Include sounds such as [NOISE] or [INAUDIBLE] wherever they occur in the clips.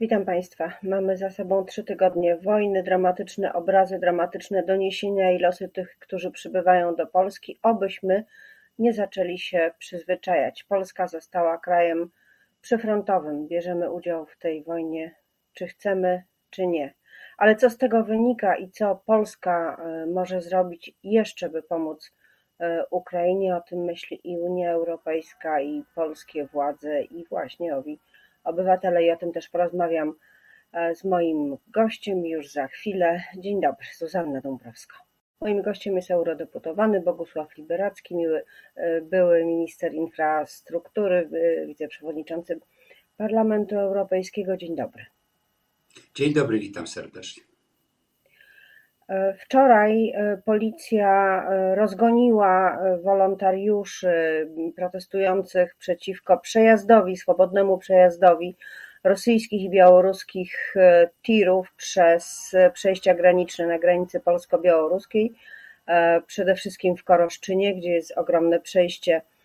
Witam Państwa. Mamy za sobą trzy tygodnie wojny, dramatyczne obrazy, dramatyczne doniesienia i losy tych, którzy przybywają do Polski. Obyśmy nie zaczęli się przyzwyczajać. Polska została krajem przyfrontowym. Bierzemy udział w tej wojnie, czy chcemy, czy nie. Ale co z tego wynika i co Polska e, może zrobić jeszcze, by pomóc e, Ukrainie? O tym myśli i Unia Europejska, i polskie władze, i właśnie owi obywatele i o tym też porozmawiam e, z moim gościem już za chwilę. Dzień dobry, Zuzanna Dąbrowska. Moim gościem jest eurodeputowany Bogusław Liberacki, miły, e, były minister infrastruktury, e, wiceprzewodniczący Parlamentu Europejskiego. Dzień dobry. Dzień dobry, witam serdecznie. Wczoraj policja rozgoniła wolontariuszy protestujących przeciwko przejazdowi, swobodnemu przejazdowi rosyjskich i białoruskich tirów przez przejścia graniczne na granicy polsko-białoruskiej, przede wszystkim w Koroszczynie, gdzie jest ogromne przejście E,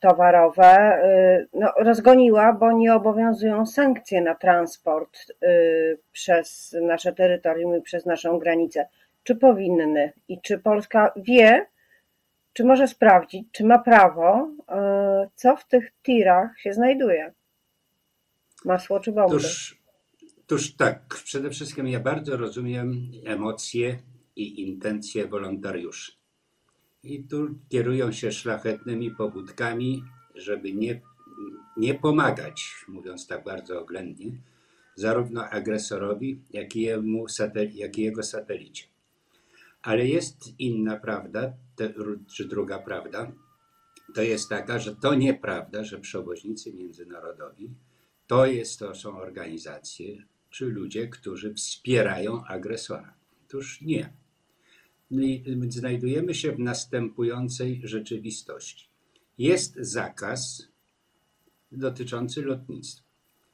towarowe e, no, rozgoniła, bo nie obowiązują sankcje na transport e, przez nasze terytorium i przez naszą granicę. Czy powinny i czy Polska wie, czy może sprawdzić, czy ma prawo, co w tych tirach się znajduje? Masło czy bomby? Tuż tak. Przede wszystkim ja bardzo rozumiem emocje i intencje wolontariuszy i tu kierują się szlachetnymi pobudkami, żeby nie, nie pomagać, mówiąc tak bardzo oględnie, zarówno agresorowi, jak i, jemu, jak i jego satelicie. Ale jest inna prawda, czy druga prawda, to jest taka, że to nieprawda, że przewoźnicy międzynarodowi to, jest, to są organizacje czy ludzie, którzy wspierają agresora. Otóż nie znajdujemy się w następującej rzeczywistości. Jest zakaz dotyczący lotnictwa,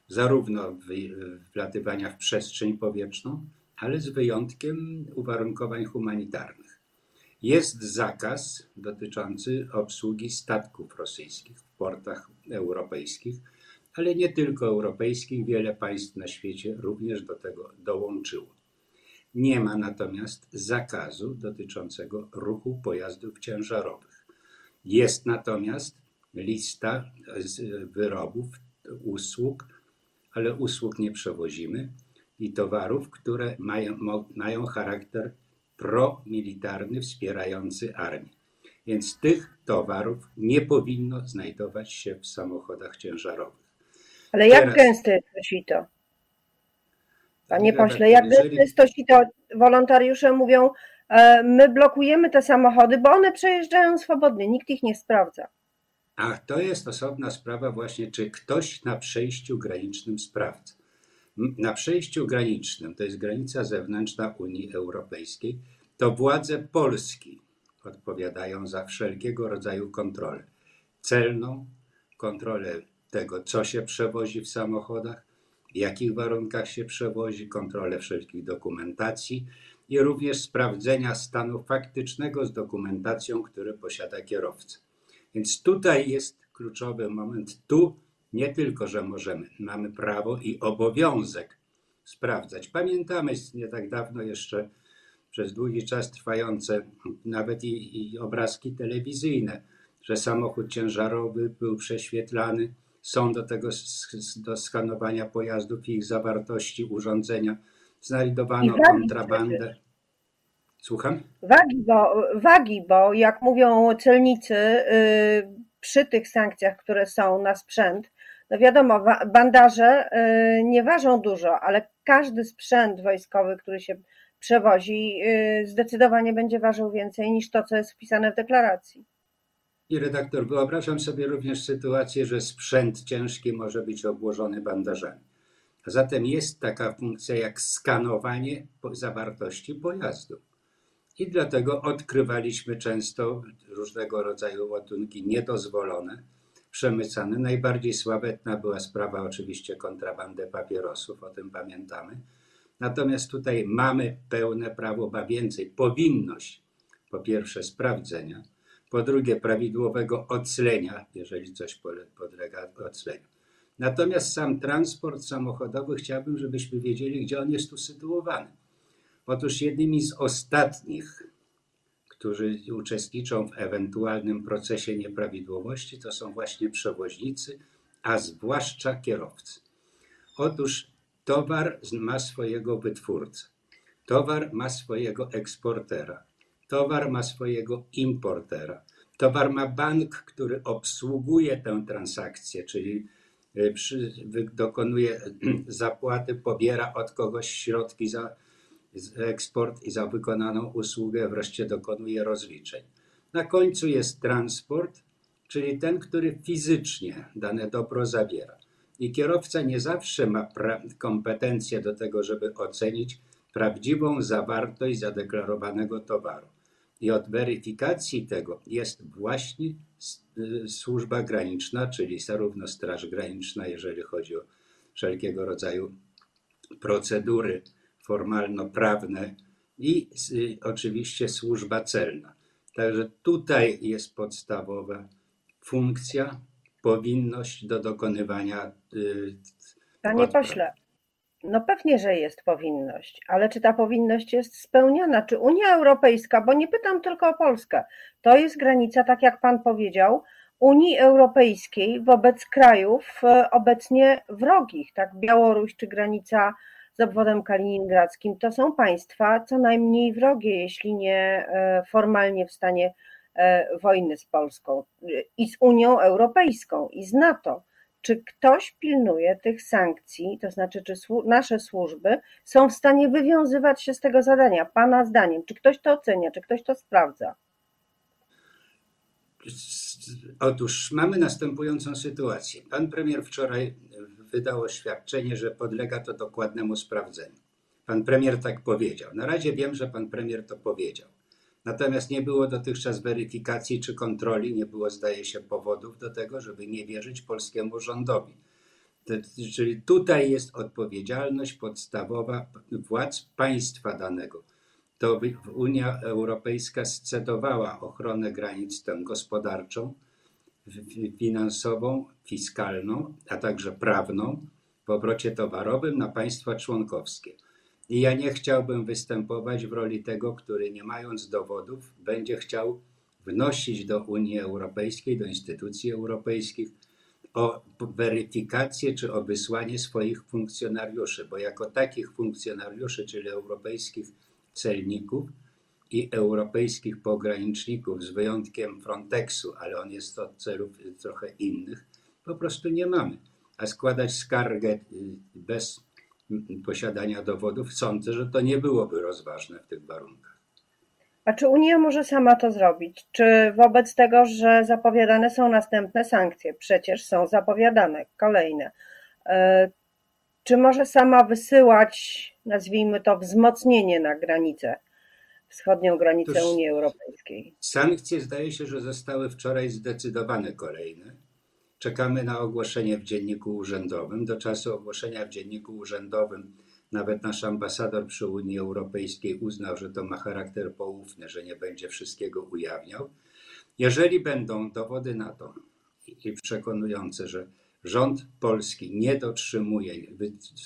zarówno wlatywania w przestrzeń powietrzną, ale z wyjątkiem uwarunkowań humanitarnych. Jest zakaz dotyczący obsługi statków rosyjskich w portach europejskich, ale nie tylko europejskich, wiele państw na świecie również do tego dołączyło. Nie ma natomiast zakazu dotyczącego ruchu pojazdów ciężarowych. Jest natomiast lista wyrobów, usług, ale usług nie przewozimy i towarów, które mają, mają charakter promilitarny, wspierający armię. Więc tych towarów nie powinno znajdować się w samochodach ciężarowych. Ale jak Teraz, gęste jest to sito? Panie pośle, jak często ci to wolontariusze mówią, e, my blokujemy te samochody, bo one przejeżdżają swobodnie, nikt ich nie sprawdza. Ach, to jest osobna sprawa właśnie, czy ktoś na przejściu granicznym sprawdza. Na przejściu granicznym, to jest granica zewnętrzna Unii Europejskiej, to władze Polski odpowiadają za wszelkiego rodzaju kontrolę. Celną, kontrolę tego, co się przewozi w samochodach, w jakich warunkach się przewozi, kontrolę wszelkich dokumentacji i również sprawdzenia stanu faktycznego z dokumentacją, który posiada kierowca. Więc tutaj jest kluczowy moment. Tu nie tylko, że możemy, mamy prawo i obowiązek sprawdzać. Pamiętamy nie tak dawno jeszcze przez długi czas trwające nawet i, i obrazki telewizyjne, że samochód ciężarowy był prześwietlany są do tego do skanowania pojazdów i ich zawartości urządzenia. Znajdowano kontrabandę. Słucham? Wagi bo, wagi, bo jak mówią celnicy, yy, przy tych sankcjach, które są na sprzęt, no wiadomo, bandaże yy, nie ważą dużo, ale każdy sprzęt wojskowy, który się przewozi, yy, zdecydowanie będzie ważył więcej niż to, co jest wpisane w deklaracji. I redaktor, wyobrażam sobie również sytuację, że sprzęt ciężki może być obłożony bandażami. A zatem jest taka funkcja jak skanowanie zawartości pojazdu. I dlatego odkrywaliśmy często różnego rodzaju ładunki niedozwolone, przemycane. Najbardziej sławetna była sprawa oczywiście kontrabandy papierosów, o tym pamiętamy. Natomiast tutaj mamy pełne prawo, ba więcej, powinność po pierwsze sprawdzenia, po drugie prawidłowego oclenia, jeżeli coś podlega ocleniu. Natomiast sam transport samochodowy chciałbym, żebyśmy wiedzieli, gdzie on jest usytuowany. Otóż jednymi z ostatnich, którzy uczestniczą w ewentualnym procesie nieprawidłowości, to są właśnie przewoźnicy, a zwłaszcza kierowcy. Otóż towar ma swojego wytwórcę, towar ma swojego eksportera, towar ma swojego importera, towar ma bank, który obsługuje tę transakcję, czyli y, przy, dokonuje [CLEARS THROAT] zapłaty, pobiera od kogoś środki za eksport i za wykonaną usługę, wreszcie dokonuje rozliczeń. Na końcu jest transport, czyli ten, który fizycznie dane dobro zawiera. I kierowca nie zawsze ma kompetencje do tego, żeby ocenić prawdziwą zawartość zadeklarowanego towaru. I od weryfikacji tego jest właśnie y, służba graniczna, czyli zarówno Straż Graniczna, jeżeli chodzi o wszelkiego rodzaju procedury formalno-prawne i y, oczywiście służba celna. Także tutaj jest podstawowa funkcja, powinność do dokonywania. Y, Panie pośle, no pewnie, że jest powinność, ale czy ta powinność jest spełniana? Czy Unia Europejska, bo nie pytam tylko o Polskę, to jest granica, tak jak pan powiedział, Unii Europejskiej wobec krajów e, obecnie wrogich, tak Białoruś czy granica z obwodem kaliningradzkim, to są państwa co najmniej wrogie, jeśli nie e, formalnie w stanie e, wojny z Polską i z Unią Europejską i z NATO. Czy ktoś pilnuje tych sankcji, to znaczy, czy nasze służby są w stanie wywiązywać się z tego zadania? Pana zdaniem, czy ktoś to ocenia, czy ktoś to sprawdza? Otóż mamy następującą sytuację. Pan premier wczoraj wydał oświadczenie, że podlega to dokładnemu sprawdzeniu. Pan premier tak powiedział. Na razie wiem, że pan premier to powiedział. Natomiast nie było dotychczas weryfikacji czy kontroli, nie było, zdaje się, powodów do tego, żeby nie wierzyć polskiemu rządowi. Czyli tutaj jest odpowiedzialność podstawowa władz państwa danego. To Unia Europejska scedowała ochronę granic tę gospodarczą, finansową, fiskalną, a także prawną w obrocie towarowym na państwa członkowskie. I ja nie chciałbym występować w roli tego, który nie mając dowodów będzie chciał wnosić do Unii Europejskiej, do instytucji europejskich o weryfikację czy o wysłanie swoich funkcjonariuszy, bo jako takich funkcjonariuszy, czyli europejskich celników, i europejskich pograniczników, z wyjątkiem Frontexu, ale on jest od celów trochę innych, po prostu nie mamy. A składać skargę y, bez posiadania dowodów, sądzę, że to nie byłoby rozważne w tych warunkach. A czy Unia może sama to zrobić? Czy wobec tego, że zapowiadane są następne sankcje, przecież są zapowiadane kolejne, y, czy może sama wysyłać, nazwijmy to, wzmocnienie na granicę? wschodnią granicę Unii Europejskiej. Sankcje zdaje się, że zostały wczoraj zdecydowane kolejne. Czekamy na ogłoszenie w dzienniku urzędowym. Do czasu ogłoszenia w dzienniku urzędowym nawet nasz ambasador przy Unii Europejskiej uznał, że to ma charakter poufny, że nie będzie wszystkiego ujawniał. Jeżeli będą dowody na to i przekonujące, że rząd polski nie dotrzymuje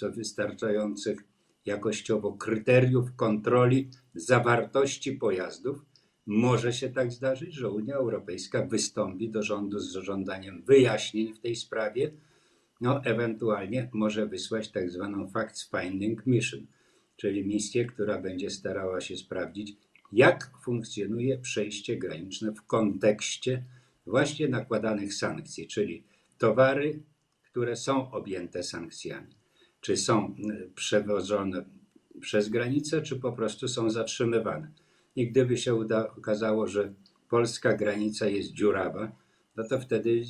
wystarczających jakościowo kryteriów kontroli zawartości pojazdów, może się tak zdarzyć, że Unia Europejska wystąpi do rządu z żądaniem wyjaśnień w tej sprawie, no ewentualnie może wysłać tak zwaną fact-finding mission, czyli misję, która będzie starała się sprawdzić, jak funkcjonuje przejście graniczne w kontekście właśnie nakładanych sankcji, czyli towary, które są objęte sankcjami czy są y, przewożone przez granicę, czy po prostu są zatrzymywane. I gdyby się uda, okazało, że polska granica jest dziurawa, no to wtedy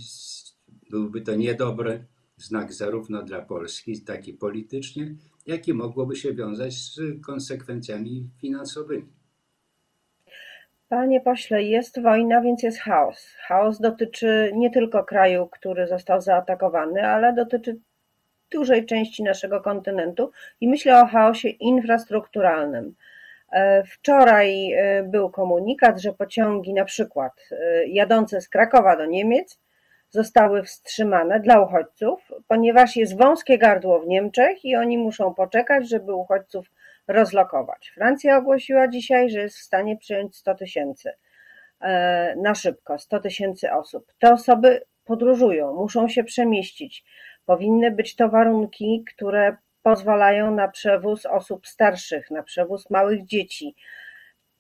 byłby to niedobry znak zarówno dla Polski, taki politycznie, jak i mogłoby się wiązać z konsekwencjami finansowymi. Panie pośle, jest wojna, więc jest chaos. Chaos dotyczy nie tylko kraju, który został zaatakowany, ale dotyczy dużej części naszego kontynentu i myślę o chaosie infrastrukturalnym. E, wczoraj e, był komunikat, że pociągi na przykład e, jadące z Krakowa do Niemiec zostały wstrzymane dla uchodźców, ponieważ jest wąskie gardło w Niemczech i oni muszą poczekać, żeby uchodźców rozlokować. Francja ogłosiła dzisiaj, że jest w stanie przyjąć 100 tysięcy na szybko, 100 tysięcy osób. Te osoby podróżują, muszą się przemieścić. Powinny być to warunki, które pozwalają na przewóz osób starszych, na przewóz małych dzieci.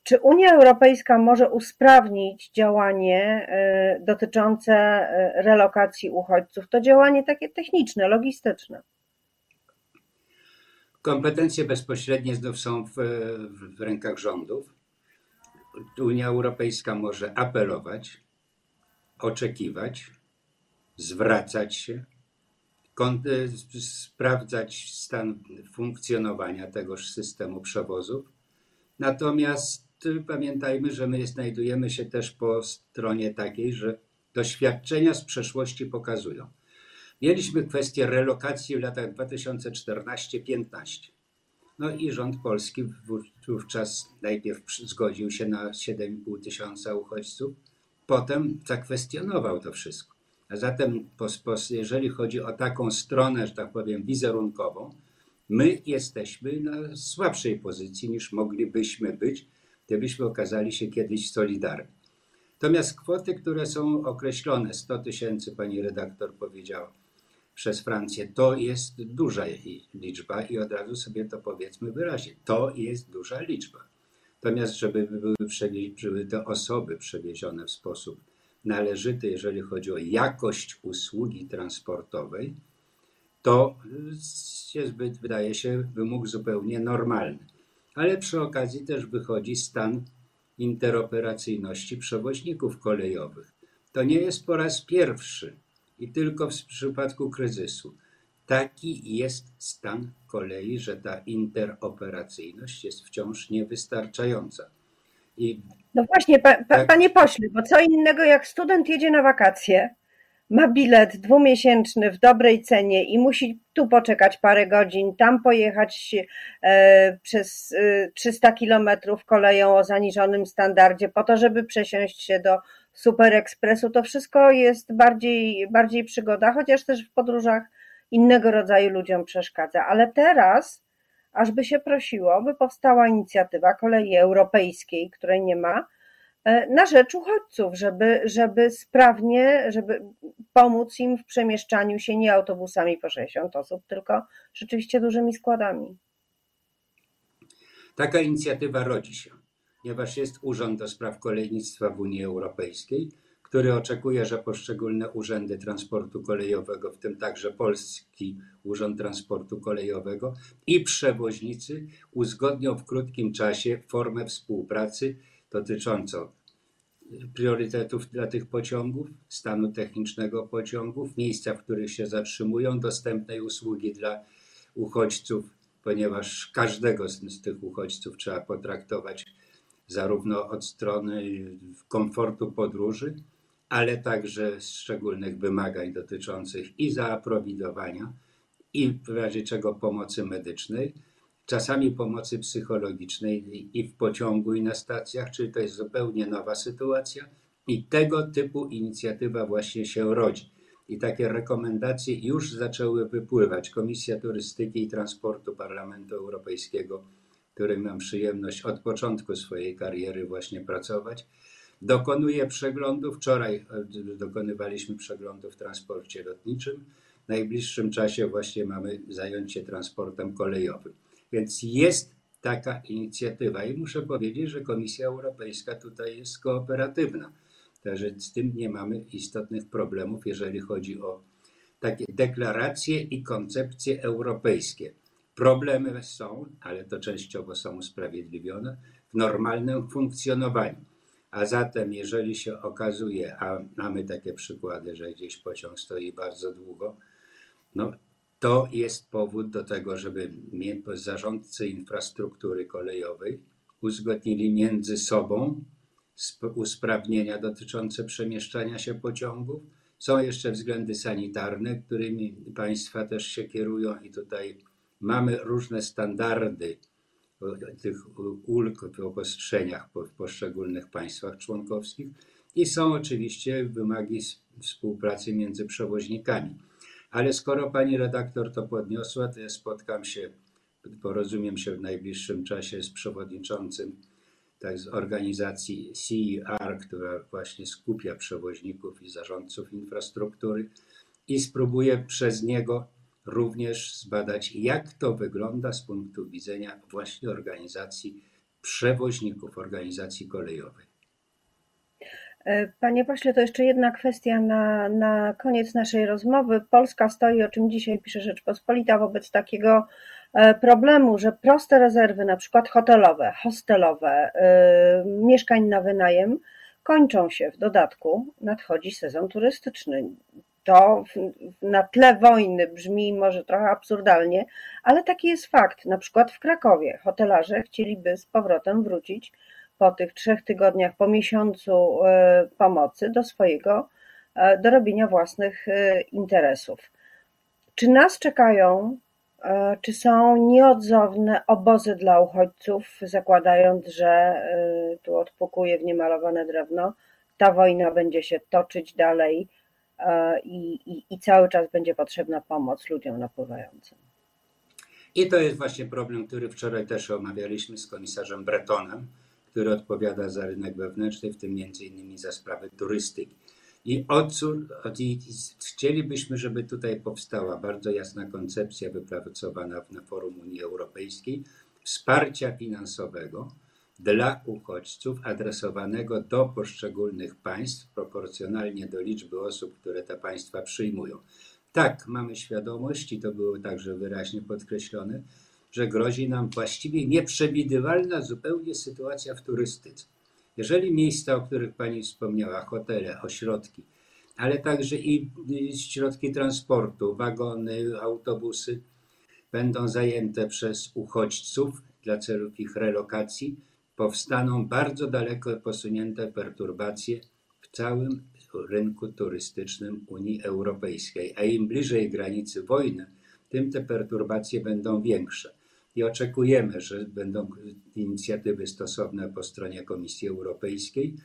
Czy Unia Europejska może usprawnić działanie e, dotyczące e, relokacji uchodźców? To działanie takie techniczne, logistyczne. Kompetencje bezpośrednie znów są w, w rękach rządów. Unia Europejska może apelować, oczekiwać, zwracać się, sprawdzać stan funkcjonowania tegoż systemu przewozów. Natomiast pamiętajmy, że my znajdujemy się też po stronie takiej, że doświadczenia z przeszłości pokazują. Mieliśmy kwestię relokacji w latach 2014-15. No i rząd polski wówczas najpierw zgodził się na 7,5 tysiąca uchodźców, potem zakwestionował to wszystko. A zatem, jeżeli chodzi o taką stronę, że tak powiem, wizerunkową, my jesteśmy na słabszej pozycji niż moglibyśmy być, gdybyśmy okazali się kiedyś solidarni. Natomiast kwoty, które są określone, 100 tysięcy, pani redaktor powiedziała, przez Francję, to jest duża liczba i od razu sobie to powiedzmy wyraźnie, to jest duża liczba. Natomiast, żeby były, były te osoby przewiezione w sposób należyty, jeżeli chodzi o jakość usługi transportowej, to jest, wydaje się, wymóg zupełnie normalny. Ale przy okazji też wychodzi stan interoperacyjności przewoźników kolejowych. To nie jest po raz pierwszy i tylko w przypadku kryzysu. Taki jest stan kolei, że ta interoperacyjność jest wciąż niewystarczająca. I no właśnie, pa, pa, tak. panie pośle, bo co innego jak student jedzie na wakacje, ma bilet dwumiesięczny w dobrej cenie i musi tu poczekać parę godzin, tam pojechać e, przez e, 300 kilometrów koleją o zaniżonym standardzie po to, żeby przesiąść się do Super Expressu, to wszystko jest bardziej, bardziej przygoda, chociaż też w podróżach innego rodzaju ludziom przeszkadza. Ale teraz aż by się prosiło, by powstała inicjatywa kolei europejskiej, której nie ma, e, na rzecz uchodźców, żeby, żeby sprawnie, żeby pomóc im w przemieszczaniu się nie autobusami po 60 osób, tylko rzeczywiście dużymi składami. Taka inicjatywa rodzi się, ponieważ jest Urząd do Spraw Kolejnictwa w Unii Europejskiej, który oczekuje, że poszczególne urzędy transportu kolejowego, w tym także Polski Urząd Transportu Kolejowego i przewoźnicy uzgodnią w krótkim czasie formę współpracy dotyczącą priorytetów dla tych pociągów, stanu technicznego pociągów, miejsca, w których się zatrzymują, dostępnej usługi dla uchodźców, ponieważ każdego z tych uchodźców trzeba potraktować zarówno od strony komfortu podróży, ale także szczególnych wymagań dotyczących i zaaprowidowania, i w razie czego pomocy medycznej, czasami pomocy psychologicznej i w pociągu, i na stacjach, czyli to jest zupełnie nowa sytuacja. I tego typu inicjatywa właśnie się rodzi. I takie rekomendacje już zaczęły wypływać. Komisja Turystyki i Transportu Parlamentu Europejskiego, którym mam przyjemność od początku swojej kariery właśnie pracować, dokonuje przeglądów. Wczoraj e, dokonywaliśmy przeglądu w transporcie lotniczym. W najbliższym czasie właśnie mamy zająć się transportem kolejowym. Więc jest taka inicjatywa i muszę powiedzieć, że Komisja Europejska tutaj jest kooperatywna. Także z tym nie mamy istotnych problemów, jeżeli chodzi o takie deklaracje i koncepcje europejskie. Problemy są, ale to częściowo są usprawiedliwione w normalnym funkcjonowaniu. A zatem, jeżeli się okazuje, a mamy takie przykłady, że gdzieś pociąg stoi bardzo długo, no to jest powód do tego, żeby zarządcy infrastruktury kolejowej uzgodnili między sobą usprawnienia dotyczące przemieszczania się pociągów. Są jeszcze względy sanitarne, którymi państwa też się kierują, i tutaj mamy różne standardy tych ulg w obostrzeniach w poszczególnych państwach członkowskich I są oczywiście wymagi współpracy między przewoźnikami. Ale skoro pani redaktor to podniosła, to ja spotkam się, porozumiem się w najbliższym czasie z przewodniczącym tak, z organizacji CER, która właśnie skupia przewoźników i zarządców infrastruktury i spróbuję przez niego również zbadać, jak to wygląda z punktu widzenia właśnie organizacji przewoźników, organizacji kolejowej. E, panie pośle, to jeszcze jedna kwestia na, na koniec naszej rozmowy. Polska stoi, o czym dzisiaj pisze Rzeczpospolita, wobec takiego e, problemu, że proste rezerwy, na przykład hotelowe, hostelowe, yy, mieszkań na wynajem, kończą się. W dodatku nadchodzi sezon turystyczny. To na tle wojny brzmi może trochę absurdalnie, ale taki jest fakt. Na przykład w Krakowie hotelarze chcieliby z powrotem wrócić po tych trzech tygodniach, po miesiącu e, pomocy do swojego, e, do robienia własnych e, interesów. Czy nas czekają, czy są nieodzowne obozy dla uchodźców, zakładając, że tu odpukuje w niemalowane drewno, ta wojna będzie się toczyć dalej i, i, i cały czas będzie potrzebna pomoc ludziom napływającym? I to jest właśnie problem, który wczoraj też omawialiśmy z komisarzem Bretonem który odpowiada za rynek wewnętrzny, w tym między innymi za sprawy turystyki. I, odsur, i chcielibyśmy, żeby tutaj powstała bardzo jasna koncepcja wypracowana na forum Unii Europejskiej wsparcia finansowego dla uchodźców adresowanego do poszczególnych państw proporcjonalnie do liczby osób, które te państwa przyjmują. Tak, mamy świadomość i to było także wyraźnie podkreślone, że grozi nam właściwie nieprzewidywalna zupełnie sytuacja w turystyce. Jeżeli miejsca, o których Pani wspomniała, hotele, ośrodki, ale także i środki transportu, wagony, autobusy będą zajęte przez uchodźców dla celów ich relokacji, powstaną bardzo daleko posunięte perturbacje w całym rynku turystycznym Unii Europejskiej. A im bliżej granicy wojny, tym te perturbacje będą większe i oczekujemy, że będą inicjatywy stosowne po stronie Komisji Europejskiej,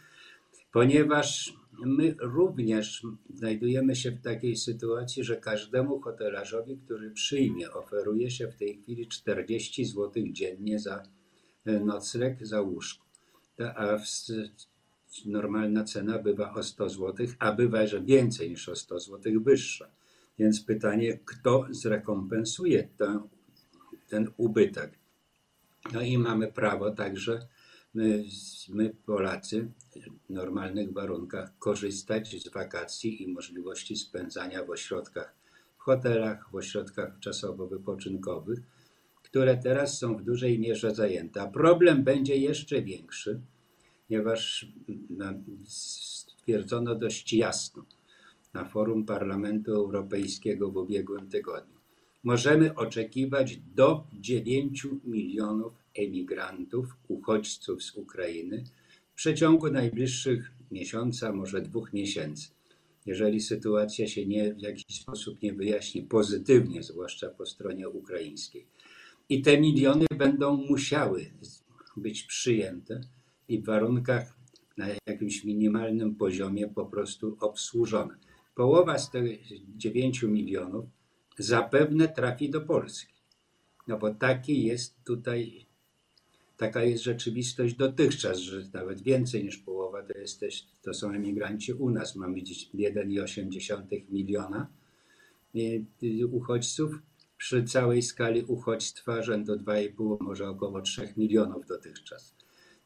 ponieważ my również znajdujemy się w takiej sytuacji, że każdemu hotelarzowi, który przyjmie, oferuje się w tej chwili 40 zł dziennie za nocleg, za łóżko. A normalna cena bywa o 100 zł, a bywa, że więcej niż o 100 zł wyższa. Więc pytanie, kto zrekompensuje tę ten ubytek. No i mamy prawo także my, my, Polacy w normalnych warunkach korzystać z wakacji i możliwości spędzania w ośrodkach, w hotelach, w ośrodkach czasowo-wypoczynkowych, które teraz są w dużej mierze zajęte. A problem będzie jeszcze większy, ponieważ no, stwierdzono dość jasno na forum Parlamentu Europejskiego w ubiegłym tygodniu, możemy oczekiwać do 9 milionów emigrantów, uchodźców z Ukrainy w przeciągu najbliższych miesiąca, może dwóch miesięcy. Jeżeli sytuacja się nie, w jakiś sposób nie wyjaśni pozytywnie, zwłaszcza po stronie ukraińskiej. I te miliony będą musiały być przyjęte i w warunkach na jakimś minimalnym poziomie po prostu obsłużone. Połowa z tych 9 milionów zapewne trafi do Polski. No bo taki jest tutaj, taka jest rzeczywistość dotychczas, że nawet więcej niż połowa to, jesteś, to są emigranci u nas. Mamy dziś 1,8 miliona y, uchodźców. Przy całej skali uchodźstwa rzędu 2,5, może około 3 milionów dotychczas.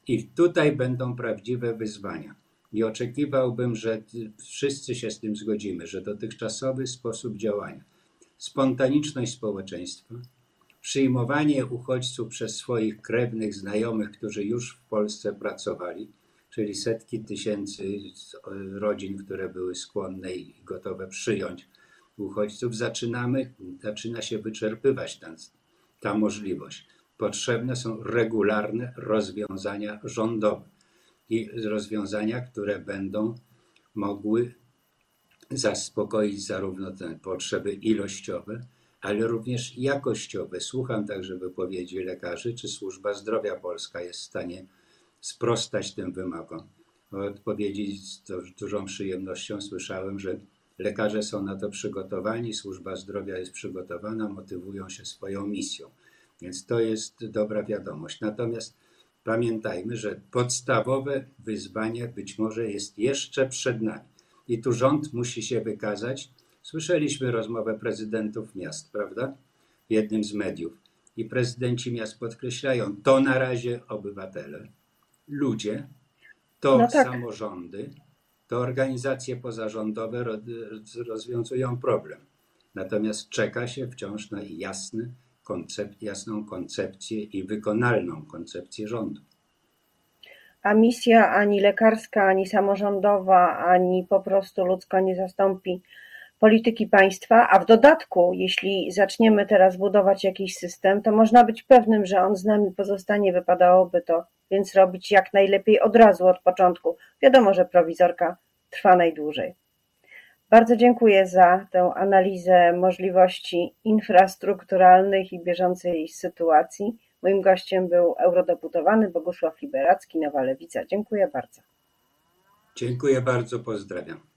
I tutaj będą prawdziwe wyzwania. I oczekiwałbym, że wszyscy się z tym zgodzimy, że dotychczasowy sposób działania spontaniczność społeczeństwa, przyjmowanie uchodźców przez swoich krewnych, znajomych, którzy już w Polsce pracowali, czyli setki tysięcy rodzin, które były skłonne i gotowe przyjąć uchodźców, zaczynamy, zaczyna się wyczerpywać ta, ta możliwość. Potrzebne są regularne rozwiązania rządowe i rozwiązania, które będą mogły zaspokoić zarówno te potrzeby ilościowe, ale również jakościowe. Słucham także wypowiedzi lekarzy, czy służba zdrowia polska jest w stanie sprostać tym wymogom. odpowiedzi z dużą przyjemnością słyszałem, że lekarze są na to przygotowani, służba zdrowia jest przygotowana, motywują się swoją misją. Więc to jest dobra wiadomość. Natomiast pamiętajmy, że podstawowe wyzwanie być może jest jeszcze przed nami. I tu rząd musi się wykazać. Słyszeliśmy rozmowę prezydentów miast, prawda? W jednym z mediów. I prezydenci miast podkreślają, to na razie obywatele, ludzie, to No tak. samorządy, to organizacje pozarządowe ro- rozwiązują problem. Natomiast czeka się wciąż na jasny jasną koncepcję i wykonalną koncepcję rządu. A misja ani lekarska, ani samorządowa, ani po prostu ludzka nie zastąpi polityki państwa, a w dodatku, jeśli zaczniemy teraz budować jakiś system, to można być pewnym, że on z nami pozostanie, wypadałoby to więc robić jak najlepiej od razu, od początku. Wiadomo, że prowizorka trwa najdłużej. Bardzo dziękuję za tę analizę możliwości infrastrukturalnych i bieżącej sytuacji. Moim gościem był eurodeputowany Bogusław Liberacki, Nowa Lewica. Dziękuję bardzo. Dziękuję bardzo, pozdrawiam.